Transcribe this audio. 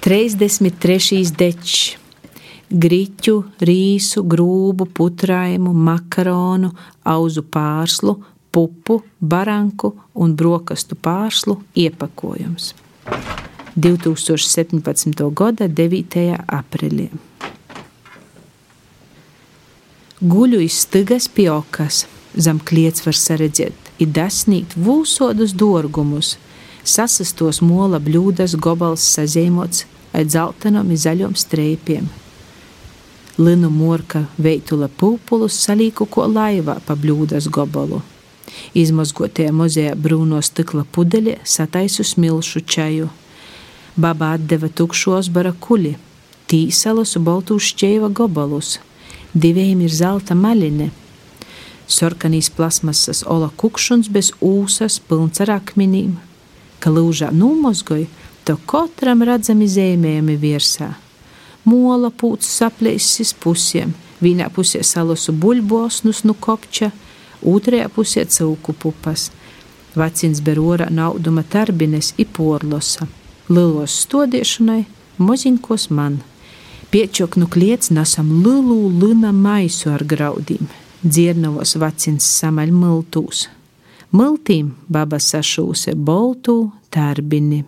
33. dečs griķu, rīsu, grūbu, putraimu, makaronu, auzu pārslu, pupu, baranku un brokastu pārslu iepakojums. 2017. gada 9. aprīlī. Guļu izstigas pie okas, zem kliets var saredzēt, ir dasnīt vūsodus dorgumus, sasastos mola bļūdas gobals sazīmots ar dzeltenom un zaļom streipiem. Linu morka veitula pūpulus salīku ko laivā pa bļūdas gobalu. Izmazgotie muzejā brūno stikla pudeļi sataisu smilšu čaju Baba atdeva tukšos barakuļi, tīsalus un baltu šķēva gobalus. Diviem ir zelta maļine. Sorkanīs plasmasas ola kukšuns bez ūsas, pilns ar akmenīm. Ka lūžā numozgoja, to katram redzami zīmējumi virsā. Mola pūts saplēsis pusēm, vienā pusē salusu buļbosnus no kopča, otrajā pusē cūku pupas. Vecins berora nauduma tarbines i porlosa lielos stodiešanai, moziņkos man. Piečoknu kliets nesam lielu luna maisu ar graudīm, dziernavos vacins samaļ miltūs. Miltīm baba sašūse boltū tarbini.